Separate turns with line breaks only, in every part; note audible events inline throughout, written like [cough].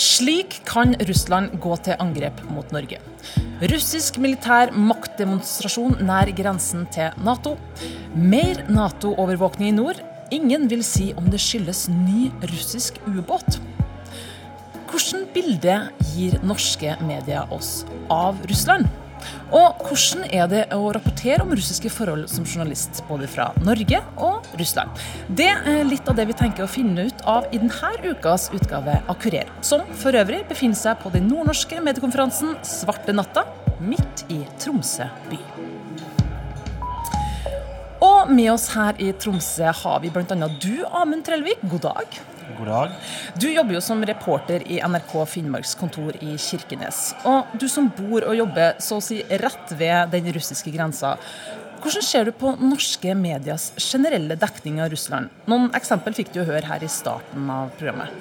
Slik kan Russland gå til angrep mot Norge. Russisk militær maktdemonstrasjon nær grensen til Nato. Mer Nato-overvåkning i nord. Ingen vil si om det skyldes ny russisk ubåt. Hvilket bilde gir norske medier oss av Russland? Og hvordan er det å rapportere om russiske forhold som journalist, både fra Norge og Russland? Det er litt av det vi tenker å finne ut av i denne ukas utgave av Kurer, som for øvrig befinner seg på den nordnorske mediekonferansen Svarte natta, midt i Tromsø by. Og med oss her i Tromsø har vi bl.a. du, Amund Trellvik. God dag.
God dag.
Du jobber jo som reporter i NRK Finnmarks kontor i Kirkenes. Og du som bor og jobber så å si rett ved den russiske grensa. Hvordan ser du på norske medias generelle dekning av Russland? Noen eksempel fikk du høre her i starten av programmet.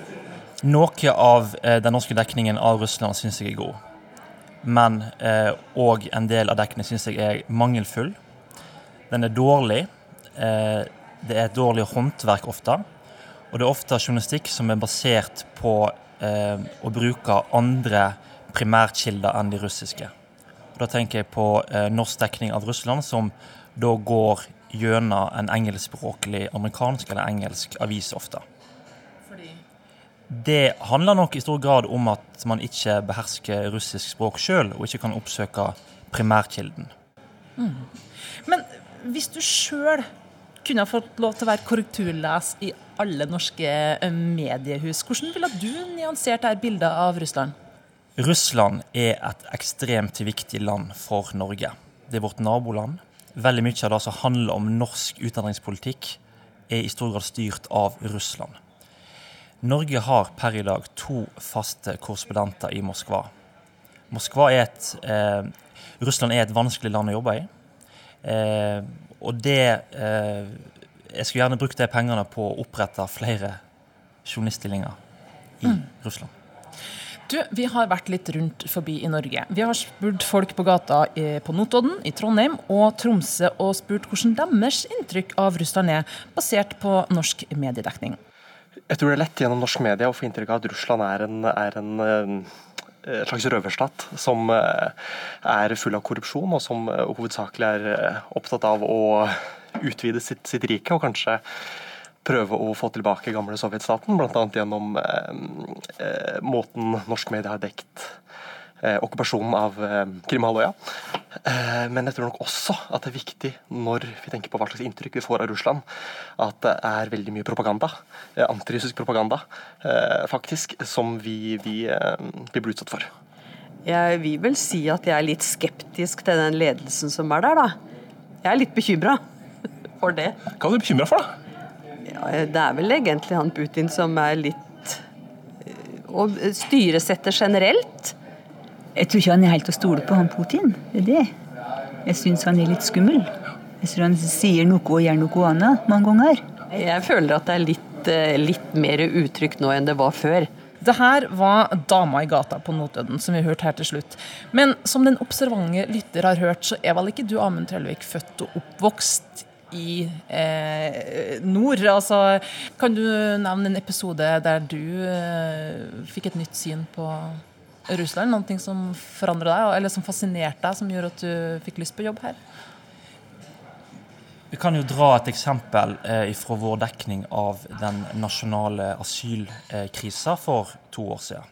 Noe av eh, den norske dekningen av Russland syns jeg er god. Men òg eh, en del av dekningen syns jeg er mangelfull. Den er dårlig. Eh, det er et dårlig håndverk ofte. Og det er ofte journalistikk som er basert på eh, å bruke andre primærkilder enn de russiske. Og da tenker jeg på eh, norsk dekning av Russland, som da går gjennom en engelskspråklig amerikansk eller engelsk avis ofte. Fordi? Det handler nok i stor grad om at man ikke behersker russisk språk sjøl, og ikke kan oppsøke primærkilden.
Mm. Men hvis du sjøl kunne fått lov til å være korrekturles i alle norske eh, mediehus. Hvordan ville du nyansert dette bildet av Russland?
Russland er et ekstremt viktig land for Norge. Det er vårt naboland. Veldig mye av det som handler om norsk utdanningspolitikk, er i stor grad styrt av Russland. Norge har per i dag to faste korrespondenter i Moskva. Moskva er et, eh, Russland er et vanskelig land å jobbe i. Eh, og det eh, Jeg skulle gjerne brukt de pengene på å opprette flere journaliststillinger i mm. Russland.
Du, Vi har vært litt rundt forbi i Norge. Vi har spurt folk på gata på Notodden, i Trondheim og Tromsø og spurt hvordan deres inntrykk av Russland er, basert på norsk mediedekning.
Jeg tror det er lett gjennom norsk media å få inntrykk av at Russland er en, er en en slags røverstat som eh, er full av korrupsjon, og som eh, hovedsakelig er eh, opptatt av å utvide sitt, sitt rike, og kanskje prøve å få tilbake gamle sovjetstaten, bl.a. gjennom eh, måten norsk media har dekt eh, okkupasjonen av eh, Krimhalvøya. Eh, men jeg tror nok også at det er viktig når vi tenker på hva slags inntrykk vi får av Russland, at det er veldig mye propaganda, eh, antirussisk propaganda, eh, faktisk, som vi, vi, vi blir utsatt for.
Jeg vil vel si at jeg er litt skeptisk til den ledelsen som er der, da. Jeg er litt bekymra [laughs] for det.
Hva er du bekymra for, da?
Ja, det er vel egentlig han Putin som er litt Og styresetter generelt
jeg tror ikke han er helt å stole på, han Putin. Det er det. Jeg syns han er litt skummel. Jeg tror han sier noe og gjør noe annet mange ganger.
Jeg føler at det er litt, eh, litt mer utrygt nå enn det var før.
Det her var 'Dama i gata' på Notodden, som vi hørte her til slutt. Men som den observante lytter har hørt, så er vel ikke du, Amund Trellevik, født og oppvokst i eh, nord. Altså, kan du nevne en episode der du eh, fikk et nytt syn på Russland? Noe som forandra deg, eller som fascinerte deg, som gjorde at du fikk lyst på jobb her?
Vi kan jo dra et eksempel eh, fra vår dekning av den nasjonale asylkrisa for to år siden.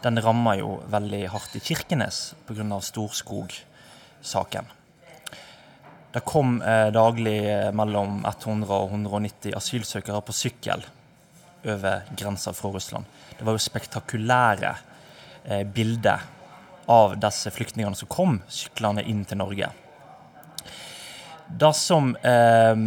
Den ramma jo veldig hardt i Kirkenes pga. Storskog-saken. Det kom eh, daglig eh, mellom 100 og 190 asylsøkere på sykkel over grensa fra Russland. Det var jo spektakulære bilde av disse flyktningene som kom syklende inn til Norge. Det som eh,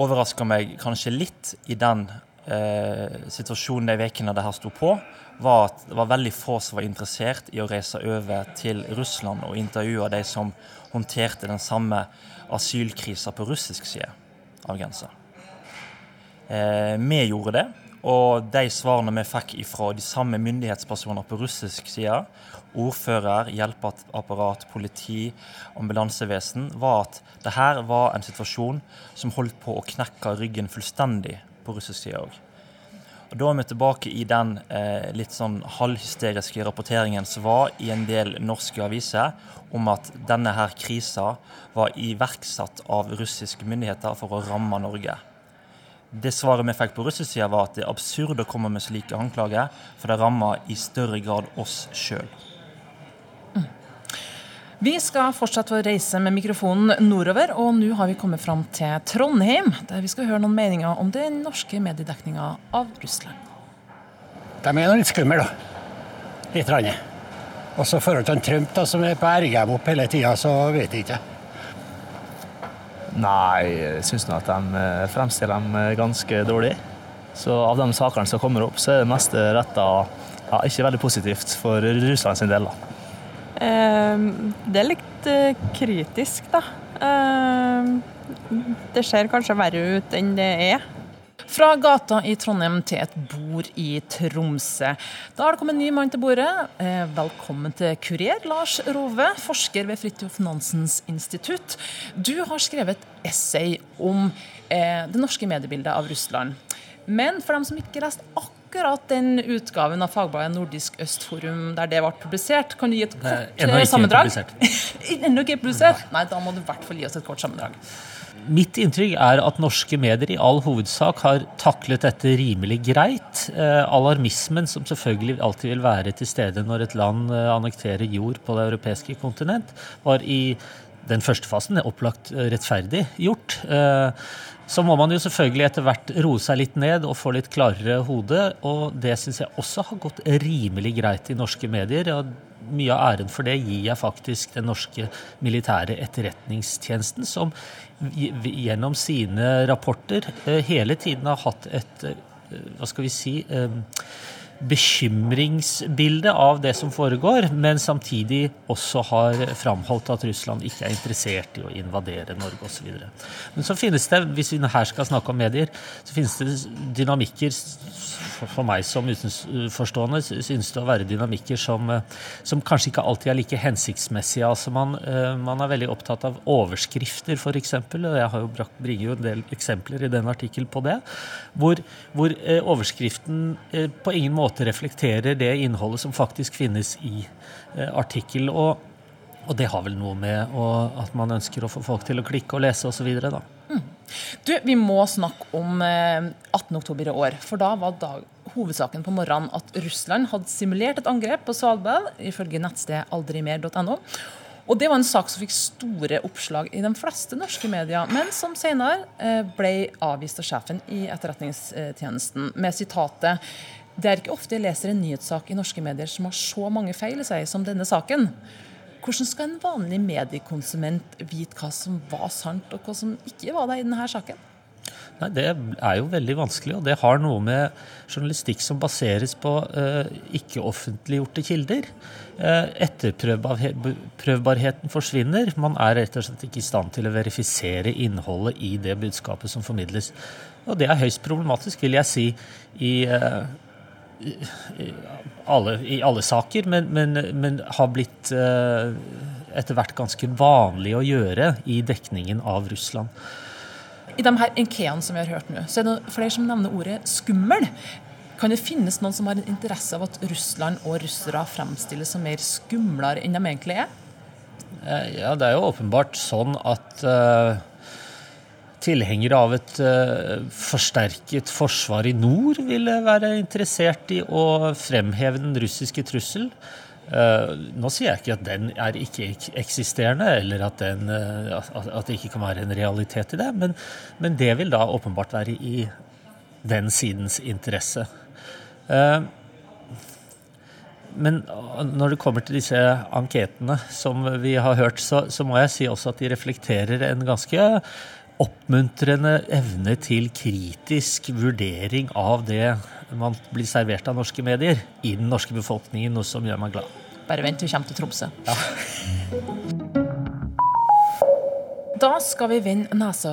overraska meg kanskje litt i den eh, situasjonen de ukene det her sto på, var at det var veldig få som var interessert i å reise over til Russland og intervjue de som håndterte den samme asylkrisa på russisk side av grensa. Eh, vi gjorde det, og de svarene vi fikk fra de samme myndighetspersoner på russisk side, ordfører, hjelpeapparat, politi, ambulansevesen, var at det her var en situasjon som holdt på å knekke ryggen fullstendig på russisk side òg. Og Da er vi tilbake i den eh, litt sånn halvhysteriske rapporteringen som var i en del norske aviser om at denne her krisa var iverksatt av russiske myndigheter for å ramme Norge. Det svaret vi fikk på russisk side, var at det er absurd å komme med slike anklager, for det rammer i større grad oss sjøl.
Vi skal fortsette å reise med mikrofonen nordover, og nå har vi kommet fram til Trondheim, der vi skal høre noen meninger om den norske mediedekninga av Russland.
De er nå litt skumle, da. Litt. Rann. Også i forhold til Trump, da, som er på ergem opp hele tida, så vet jeg ikke.
Nei, jeg syns at de eh, fremstiller dem eh, ganske dårlig. Så av de sakene som kommer opp, så er det meste retta ja, ikke veldig positivt for Russland sin del. da.
Eh, det er litt eh, kritisk, da. Eh, det ser kanskje verre ut enn det er.
Fra gata i Trondheim til et bord i Tromsø. Da har det kommet en ny mann til bordet. Eh, velkommen til kurer, Lars Rove, forsker ved Fridtjof Nansens institutt. Du har skrevet essay om eh, det norske mediebildet av Russland. Men for dem som ikke leste akkurat den utgaven av fagbladet Nordisk Østforum der det ble publisert. Kan du gi et kort
Ennå ikke
sammendrag? [laughs] Ennå ikke publisert? Nei, da må du i hvert fall gi oss et kort sammendrag.
Mitt inntrykk er at norske medier i all hovedsak har taklet dette rimelig greit. Eh, alarmismen, som selvfølgelig alltid vil være til stede når et land eh, annekterer jord på det europeiske kontinent, var i den første fasen opplagt eh, rettferdig gjort. Så må man jo selvfølgelig etter hvert roe seg litt ned og få litt klarere hode. Og det syns jeg også har gått rimelig greit i norske medier. og mye av æren for det gir jeg faktisk den norske militære etterretningstjenesten, som gjennom sine rapporter eh, hele tiden har hatt et eh, hva skal vi si bekymringsbilde av det som foregår, men samtidig også har framholdt at Russland ikke er interessert i å invadere Norge osv. Men så finnes det, hvis vi her skal snakke om medier, så finnes det dynamikker for meg som utenforstående synes det å være dynamikker som, som kanskje ikke alltid er like hensiktsmessige. Altså man, eh, man er veldig opptatt av overskrifter, f.eks. Og jeg har jo brakt, bringer jo en del eksempler i den artikkel på det. Hvor, hvor eh, overskriften eh, på ingen måte måte reflekterer det innholdet som faktisk finnes i eh, artikkel. Og, og, det har vel noe med å, at man ønsker å få folk til å klikke og lese osv. Mm.
Du, Vi må snakke om eh, 18.10 i år. For da var dag, hovedsaken på morgenen at Russland hadde simulert et angrep på Svalbard, ifølge nettstedet aldrimer.no. Og Det var en sak som fikk store oppslag i de fleste norske medier, men som senere eh, ble avvist av sjefen i Etterretningstjenesten med sitatet det er ikke ofte jeg leser en nyhetssak i norske medier som har så mange feil i seg som denne saken. Hvordan skal en vanlig mediekonsument vite hva som var sant, og hva som ikke var det i denne saken?
Nei, Det er jo veldig vanskelig, og det har noe med journalistikk som baseres på eh, ikke-offentliggjorte kilder. Eh, etterprøvbarheten forsvinner. Man er rett og slett ikke i stand til å verifisere innholdet i det budskapet som formidles. Og det er høyst problematisk, vil jeg si, i eh, alle, i alle saker, men, men, men, har blitt eh, etter hvert ganske vanlig å gjøre i dekningen av Russland.
I de her enkeene som vi har hørt nå, så er det flere som nevner ordet skummel. Kan det finnes noen som har en interesse av at Russland og russere fremstilles som mer skumlere enn de egentlig er?
Eh, ja, det er jo åpenbart sånn at uh, tilhengere av et uh, forsterket forsvar i nord ville være interessert i å fremheve den russiske trussel. Uh, nå sier jeg ikke at den er ikke-eksisterende, eller at, den, uh, at, det ikke kan være en realitet i det, men, men, det vil da åpenbart være i den sidens interesse. men når det kommer til disse anketene som vi har hørt, så, så må jeg si også at de reflekterer en ganske oppmuntrende evne til kritisk vurdering av det man blir servert av norske medier i den norske befolkningen, noe som gjør meg glad.
Bare vent, vi kommer til Tromsø. Ja. Da skal vi vende nesa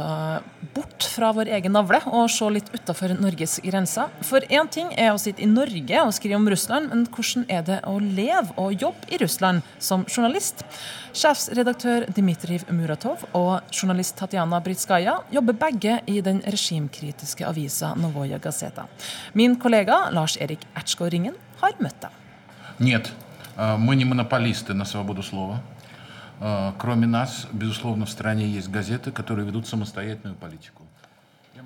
bort fra vår egen navle og se litt utafor Norges grenser. For én ting er å sitte i Norge og skrive om Russland, men hvordan er det å leve og jobbe i Russland som journalist? Sjefsredaktør Dmitriv Muratov og journalist Tatjana Britskaja jobber begge i den regimkritiske avisa Novoja Gazeta. Min kollega Lars Erik Ertsgaard Ringen har møtt dem.
Нет, мы не монополисты на свободу слова. Кроме нас, безусловно, в стране есть газеты, которые ведут самостоятельную политику.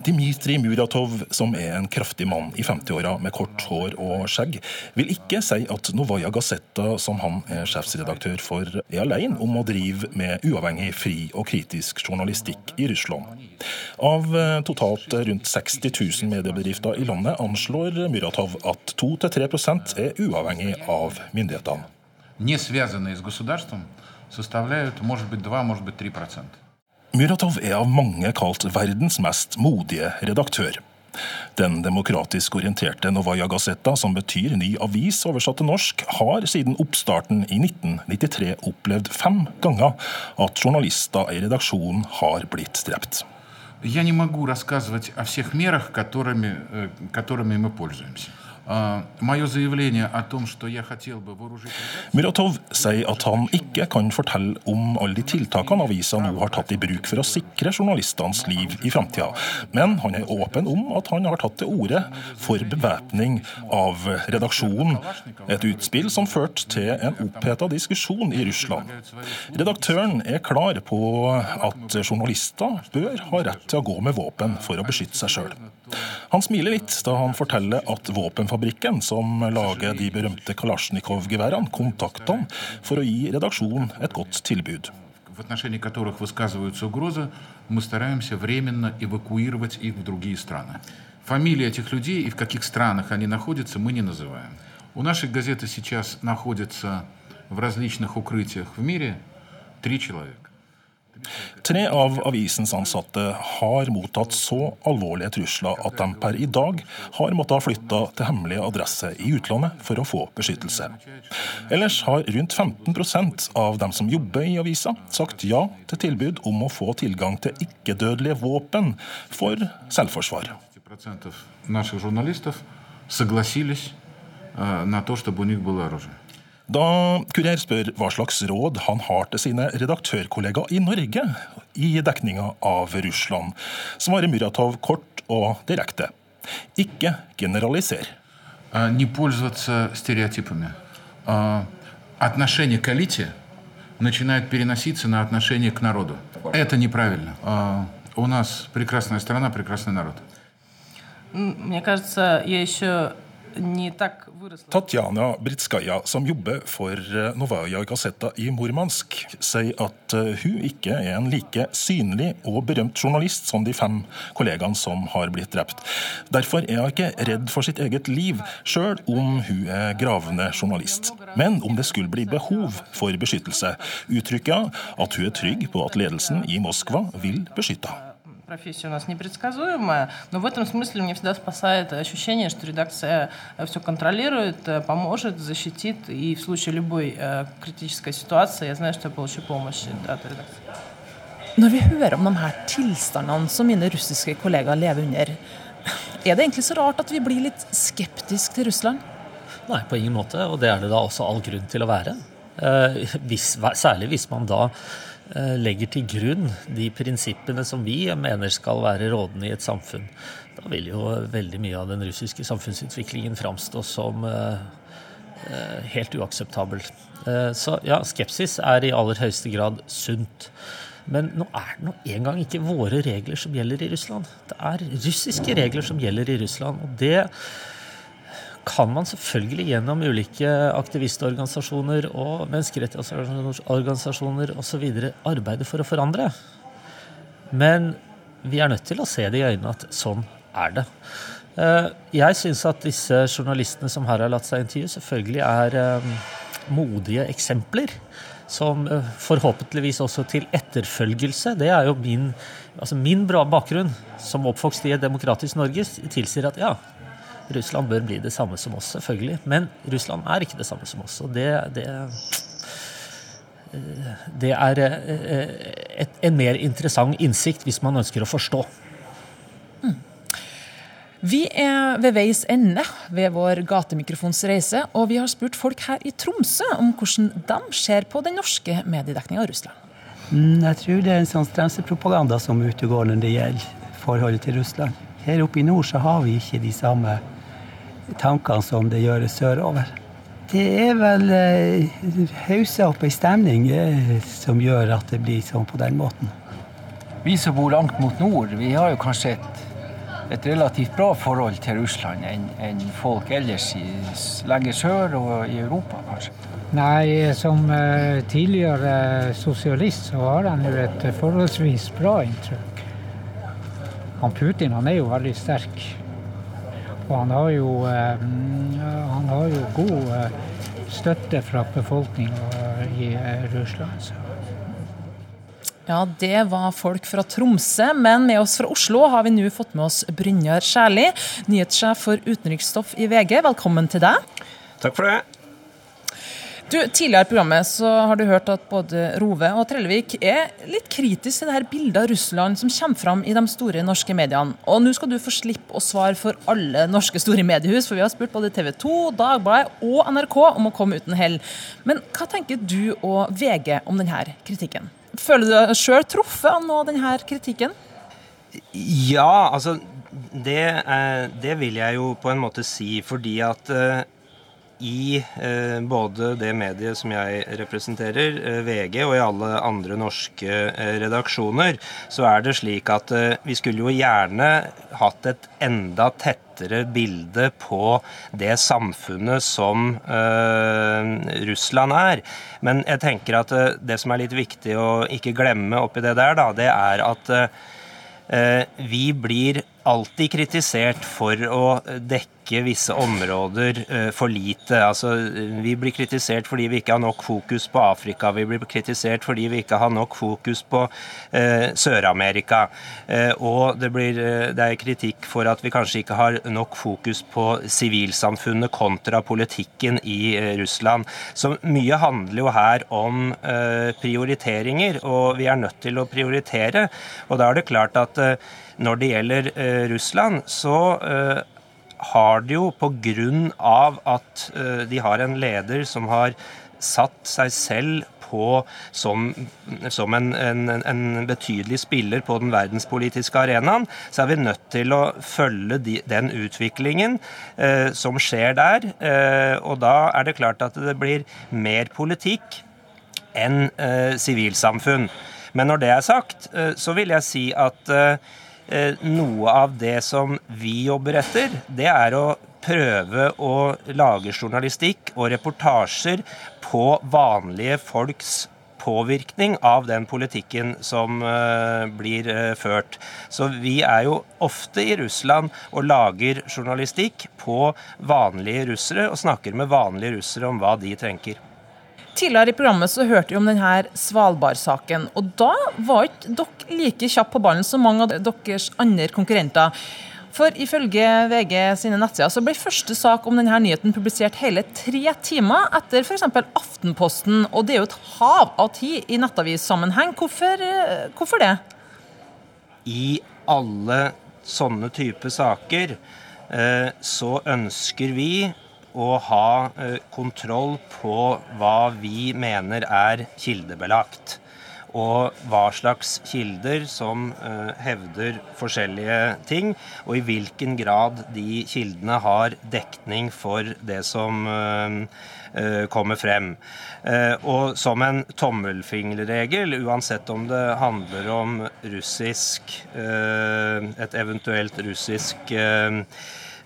Dmitrij Muratov, som er en kraftig mann i 50-åra med kort hår og skjegg, vil ikke si at Novaja Gazeta, som han er sjefsredaktør for, er alene om å drive med uavhengig, fri og kritisk journalistikk i Russland. Av eh, totalt rundt 60 000 mediebedrifter i landet anslår Muratov at 2-3 er uavhengig av myndighetene.
Не связанные с государством составляют, может быть, 2, может быть, 3 процента.
Muratov er av mange kalt verdens mest modige redaktør. Den demokratisk orienterte Novaja Gazeta, som betyr ny avis oversatt til norsk, har siden oppstarten i 1993 opplevd fem ganger at journalister i redaksjonen har blitt drept.
Я не могу рассказывать о всех мерах, которыми, э,
Muratov sier at han ikke kan fortelle om alle de tiltakene avisa nå har tatt i bruk for å sikre journalistenes liv i framtida, men han er åpen om at han har tatt til orde for bevæpning av redaksjonen. Et utspill som førte til en oppheta diskusjon i Russland. Redaktøren er klar på at journalister bør ha rett til å gå med våpen for å beskytte seg sjøl. Han smiler litt da han forteller at våpenfabrikken som lager de berømte Kalasjnikov-geværene, kontakter han for å gi redaksjonen et godt tilbud.
в. Фамилии этих людей и в каких странах они находятся, мы не называем. У нашей газеты сейчас находятся в различных укрытиях в мире три человека.
Tre av avisens ansatte har mottatt så alvorlige trusler at de per i dag har måttet flytte til hemmelig adresse i utlandet for å få beskyttelse. Ellers har rundt 15 av dem som jobber i avisa, sagt ja til tilbud om å få tilgang til ikke-dødelige våpen for selvforsvar.
наших журналистов согласились э, на то, чтобы у них было оружие.
Da Kurer spør hva slags råd han har til sine redaktørkollegaer i Norge i dekninga av Russland, svarer Muratov kort og direkte. Ikke generaliser.
Не пользоваться стереотипами. Отношение к элите начинает переноситься на отношение к народу. Это неправильно. У нас прекрасная страна, прекрасный народ.
Мне кажется, я еще
Tatjana Britskaja, som jobber for eh, Novaja Gazeta i Murmansk, sier at eh, hun ikke er en like synlig og berømt journalist som de fem kollegaene som har blitt drept. Derfor er hun ikke redd for sitt eget liv, sjøl om hun er gravende journalist. Men om det skulle bli behov for beskyttelse, uttrykker hun at hun er trygg på at ledelsen i Moskva vil beskytte henne
профессия у нас непредсказуемая, но в этом смысле меня всегда спасает ощущение, что редакция э, все контролирует, э, поможет, защитит, и в случае любой э, критической ситуации я знаю, что я получу помощь от редакции.
Når vi hører om de her tilstandene som mine russiske kollegaer lever under, er det egentlig så rart at vi blir litt skeptiske til Russland?
Nei, på ingen måte, og det er det da også all grunn til å være. Hvis, særlig hvis man da Eh, legger til grunn de prinsippene som vi mener skal være rådende i et samfunn, da vil jo veldig mye av den russiske samfunnsutviklingen framstå som eh, eh, helt uakseptabel. Så ja, skepsis er i aller høyeste grad sunt. Men nå er det nå engang ikke våre regler som gjelder i Russland. Det er russiske regler som gjelder i Russland. Og det kan man selvfølgelig gjennom ulike aktivistorganisasjoner og menneskerettighetsorganisasjoner osv. arbeide for å forandre. Men vi er nødt til å se det i øynene at sånn er det. Eh, jeg syns at disse journalistene som her har latt seg intervjue, selvfølgelig er eh, modige eksempler. Som eh, forhåpentligvis også til etterfølgelse. Det er jo min, altså min bakgrunn som oppvokst i et demokratisk Norge tilsier at ja, Russland bør bli det samme som oss, selvfølgelig. Men Russland er ikke det samme som oss. Og det, det, det er eh, et, en mer interessant innsikt hvis man ønsker å forstå.
Vi er ved veis ende ved vår gatemikrofons reise, og vi har spurt folk her i Tromsø om hvordan de ser på den norske mediedekninga av Russland.
Mm, Jeg tror det er en sånn skremselspropaganda som utegår når det gjelder forholdet til Russland. Her oppe i nord så har vi ikke de samme tankene som det gjøres sørover. Det er vel eh, haussa opp ei stemning som gjør at det blir sånn på den måten.
Vi som bor langt mot nord, vi har jo kanskje et, et relativt bra forhold til Russland enn en folk ellers i, lenger sør og i Europa, kanskje.
Nei, som eh, tidligere sosialist så har han jo et forholdsvis bra inntrykk. Han Putin han er jo veldig sterk. Og han har jo, eh, han har jo god eh, støtte fra befolkninga i eh, Russland. Så.
Ja, det var folk fra Tromsø, men med oss fra Oslo har vi nå fått med oss Brynjar Skjærli, nyhetssjef for utenriksstoff i VG. Velkommen til deg.
Takk for det.
Du, Tidligere i programmet så har du hørt at både Rove og Trellevik er litt kritisk til det her bildet av Russland som kommer fram i de store norske mediene. Og nå skal du få slippe å svare for alle norske store mediehus, for vi har spurt både TV 2, Dagbladet og NRK om å komme uten hell. Men hva tenker du og VG om denne kritikken? Føler du deg sjøl truffet av noe av denne kritikken?
Ja, altså det, eh, det vil jeg jo på en måte si, fordi at eh, i eh, både det mediet som jeg representerer, eh, VG, og i alle andre norske eh, redaksjoner, så er det slik at vi skulle jo gjerne hatt et enda tettere bilde på det samfunnet som eh, Russland er. Men jeg tenker at eh, det som er litt viktig å ikke glemme oppi det der, da, det er at Eh, Vi blir alltid kritisert for å dekke visse områder eh, for lite. Altså, vi blir kritisert fordi vi ikke har nok fokus på Afrika. Vi blir kritisert fordi vi ikke har nok fokus på eh, Sør-Amerika. Eh, og det, blir, eh, det er kritikk for at vi kanskje ikke har nok fokus på sivilsamfunnet kontra politikken i eh, Russland. Så mye handler jo her om eh, prioriteringer, og vi er nødt til å prioritere. Og da er det klart at når det gjelder Russland, så har det jo av at eh, de har en leder som har satt seg selv på som, som en, en, en betydelig spiller på den verdenspolitiske arenaen, så er vi nødt til å følge de, den utviklingen eh, som skjer der. Eh, og da er det klart at det blir mer politikk enn eh, sivilsamfunn. Men når det er sagt, eh, så vil jeg si at eh, eh, noe av det som vi jobber etter, det er å prøve å lage journalistikk og reportasjer på vanlige folks påvirkning av den politikken som eh, blir eh, ført. Så vi er jo ofte i Russland og lager journalistikk på vanlige russere, og snakker med vanlige russere om hva de tenker.
Tidligere i programmet så hørte vi om denne Svalbard-saken, og da var ikke dere like kjappe på ballen som mange av deres andre konkurrenter. For ifølge VG sine nettsider så ble første sak om denne nyheten publisert hele tre timer etter f.eks. Aftenposten, og det er jo et hav av tid i nettavissammenheng. Hvorfor, eh, hvorfor det?
I alle sånne type saker eh, så ønsker vi å ha eh, kontroll på hva vi mener er kildebelagt. Og hva slags kilder som eh, hevder forskjellige ting, og i hvilken grad de kildene har dekning for det som eh, kommer frem. Og som en tommelfingerregel, uansett om det handler om russisk Et eventuelt russisk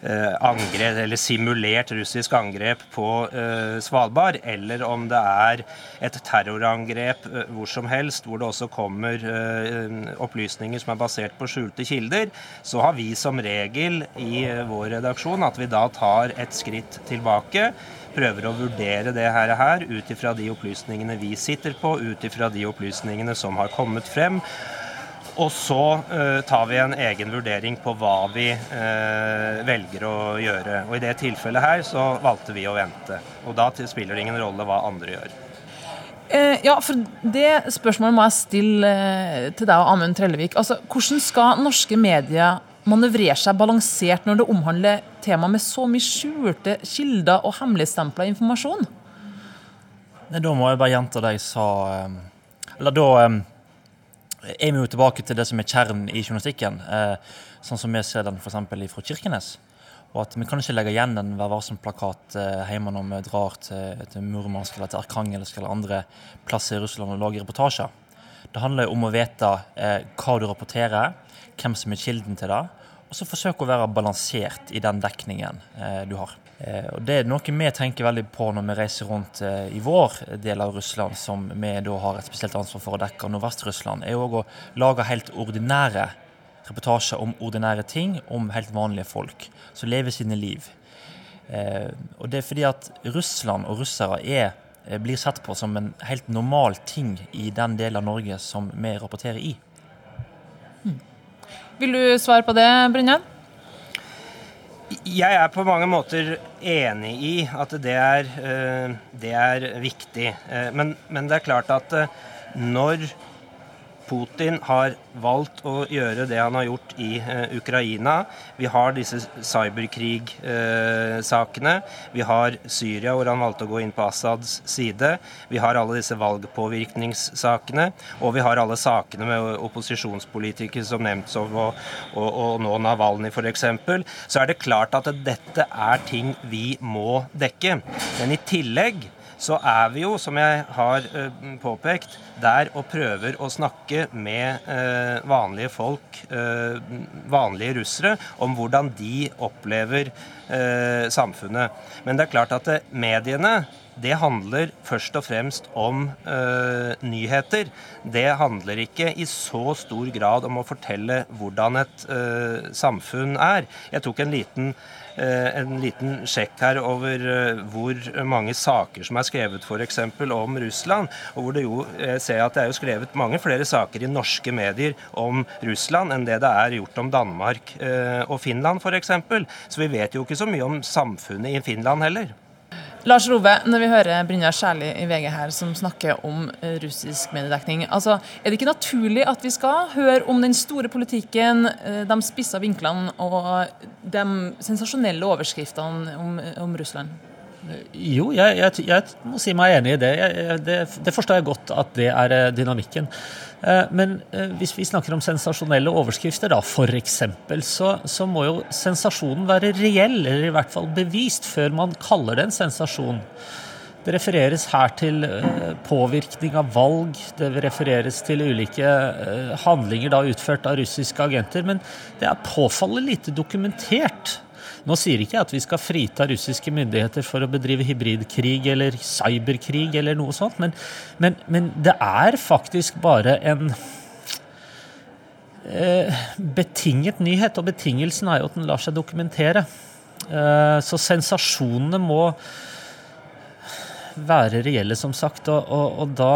angrep, eller simulert russisk angrep på eh, Svalbard, eller om det er et terrorangrep eh, hvor som helst, hvor det også kommer eh, opplysninger som er basert på skjulte kilder, så har vi som regel i eh, vår redaksjon at vi da tar et skritt tilbake. Prøver å vurdere det her, her ut ifra de opplysningene vi sitter på, ut ifra de opplysningene som har kommet frem. Og så eh, tar vi en egen vurdering på hva vi eh, velger å gjøre. Og I det tilfellet her så valgte vi å vente. Og da spiller det ingen rolle hva andre gjør.
Eh, ja, for Det spørsmålet må jeg stille til deg og Amund Trellevik. Altså, Hvordan skal norske medier manøvrere seg balansert når det omhandler tema med så mye skjulte kilder og hemmeligstempla informasjon?
Nei, Da må jeg bare gjenta det jeg sa Eller da er vi jo tilbake til det som er kjernen i journalistikken, eh, sånn som vi ser den f.eks. fra Kirkenes. Og at Vi kan ikke legge igjen en Vær varsom-plakat hjemme når vi drar til, til Murmansk eller til Arkangelsk eller andre plasser i Russland og lager reportasjer. Det handler om å vite eh, hva du rapporterer, hvem som er kilden til det, og så forsøk å være balansert i den dekningen eh, du har. Eh, og Det er noe vi tenker veldig på når vi reiser rundt eh, i vår del av Russland, som vi da har et spesielt ansvar for å dekke, Nordvest-Russland, er òg å lage helt ordinære reportasjer om ordinære ting, om helt vanlige folk som lever sine liv. Og det er fordi at Russland og russere er blir sett på som en helt normal ting i den delen av Norge som vi rapporterer i.
Vil du svare på det, Brynjan?
Jeg er på mange måter enig i at det er, eh, det er viktig. Eh, men, men, det er klart at når Putin har valgt å gjøre det han har gjort i eh, Ukraina. Vi har disse cyberkrig-sakene. Eh, vi har Syria, hvor han valgte å gå inn på Assads side. Vi har alle disse valgpåvirkningssakene. Og vi har alle sakene med opposisjonspolitikere som Nemtsov og, og, og nå Navalny f.eks. Så er det klart at dette er ting vi må dekke. Men i tillegg så er vi jo, som jeg har uh, påpekt, der og prøver å snakke med uh, vanlige folk, uh, vanlige russere, om hvordan de opplever samfunnet. Men det er klart at mediene det handler først og fremst om nyheter. Det handler ikke i så stor grad om å fortelle hvordan et samfunn er. Jeg tok en liten Eh, en liten sjekk her over eh, hvor mange saker som er skrevet f.eks. om Russland. og hvor det jo jeg ser at det er jo skrevet mange flere saker i norske medier om Russland enn det det er gjort om Danmark eh, og Finland f.eks. Så vi vet jo ikke så mye om samfunnet i Finland heller.
Lars Rove, når vi hører Brynjar Skjærli i VG her som snakker om eh, russisk mediedekning, altså, er det ikke naturlig at vi skal høre om den store politikken, eh, de spissa vinklene og de sensasjonelle overskriftene om, om Russland?
Jo, jeg, jeg, jeg, må si meg enig i det. Jeg, det. det. forstår jeg godt at det er eh, dynamikken. Eh, men eh, hvis vi snakker om sensasjonelle overskrifter, da, f.eks., så, så må jo sensasjonen være reell, eller i hvert fall bevist, før man kaller det en sensasjon. Det refereres her til påvirkning av valg, det refereres til ulike handlinger da utført av russiske agenter, men det er påfallende lite dokumentert. Nå sier ikke jeg at vi skal frita russiske myndigheter for å bedrive hybridkrig eller cyberkrig eller noe sånt, men, men, men det er faktisk bare en eh, betinget nyhet, og betingelsen er jo at den lar seg dokumentere. Eh, så sensasjonene må være reelle, som sagt. Og, og, og da,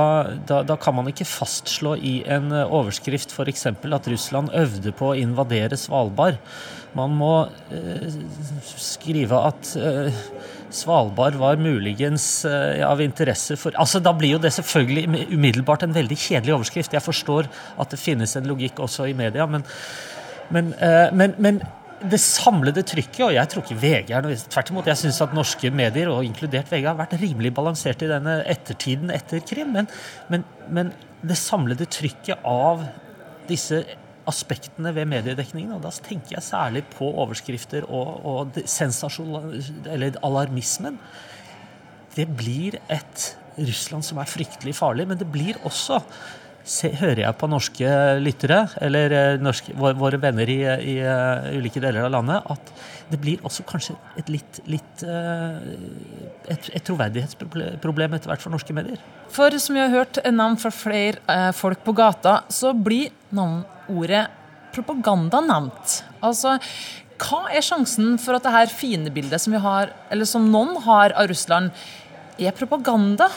da, da, kan man ikke fastslå i en overskrift f.eks. at Russland øvde på å invadere Svalbard. Man må eh, skrive at eh, Svalbard var muligens eh, av interesse for Altså, Da blir jo det selvfølgelig umiddelbart en veldig kjedelig overskrift. Jeg forstår at det finnes en logikk også i media, men, men, eh, men, men det samlede trykket, og jeg tror ikke VG er noe Tvert imot, jeg syns at norske medier, og inkludert VG, har vært rimelig balansert i denne ettertiden etter krim. Men, men, men det samlede trykket av disse aspektene ved mediedekningen. Og da tenker jeg særlig på overskrifter og, og sensasjon, eller alarmismen. Det blir et Russland som er fryktelig farlig, men det blir også Se, hører jeg på norske lyttere, eller eh, norske, våre venner i, i uh, ulike deler av landet, at det blir også kanskje et litt, litt uh, et, et, troverdighetsproblem etter hvert for norske medier.
For som vi har hørt navn fra flere folk på gata, så blir navnordet propaganda nevnt. Altså, hva er sjansen for at det her fiendebildet som vi har, eller som noen har av Russland, er propaganda?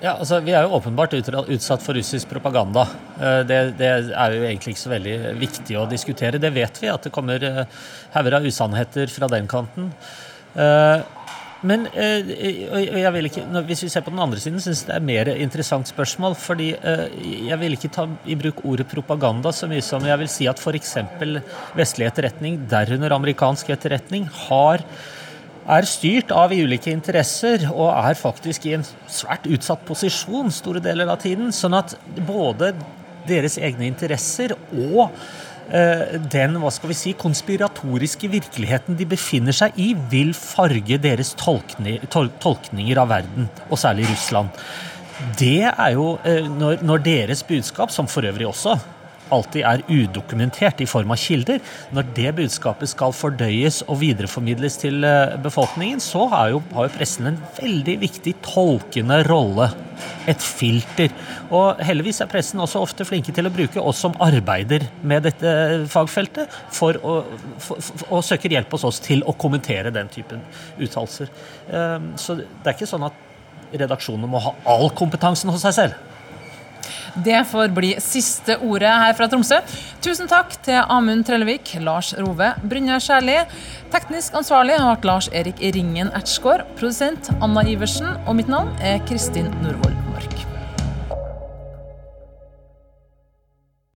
Ja, altså Vi er jo åpenbart utsatt for russisk propaganda. Eh, det, det, er jo egentlig ikke så veldig viktig å diskutere. Det vet vi, at det kommer eh, hauger av usannheter fra den kanten. Men øh, jeg vil ikke, hvis vi ser på den andre siden, syns jeg det er mer interessant spørsmål. fordi øh, jeg vil ikke ta i bruk ordet propaganda så mye som jeg vil si at f.eks. vestlig etterretning, derunder amerikansk etterretning, har er styrt av ulike interesser og er faktisk i en svært utsatt posisjon store deler av tiden. Sånn at både deres egne interesser og den hva skal vi si, konspiratoriske virkeligheten de befinner seg i, vil farge deres tolkninger av verden, og særlig Russland. Det er jo eh, når deres budskap, som for øvrig også alltid er udokumentert i form av kilder, når det budskapet skal fordøyes og videreformidles til eh, befolkningen, så har jo, har jo pressen en veldig viktig tolkende rolle. Et filter. Og heldigvis er pressen også ofte flinke til å bruke oss som arbeider med dette fagfeltet, for å, for, for, og søker hjelp hos oss til å kommentere den typen uttalelser. Eh, så det er ikke sånn at redaksjonene må ha all kompetansen hos seg selv.
Det får bli siste ordet her fra Tromsø. Tusen takk til Amund Trellevik, Lars Rove, Brynjar Skjærli. Teknisk ansvarlig har vært Lars Erik Ringen Ertsgaard. Produsent Anna Iversen. Og mitt navn er Kristin Norvoll.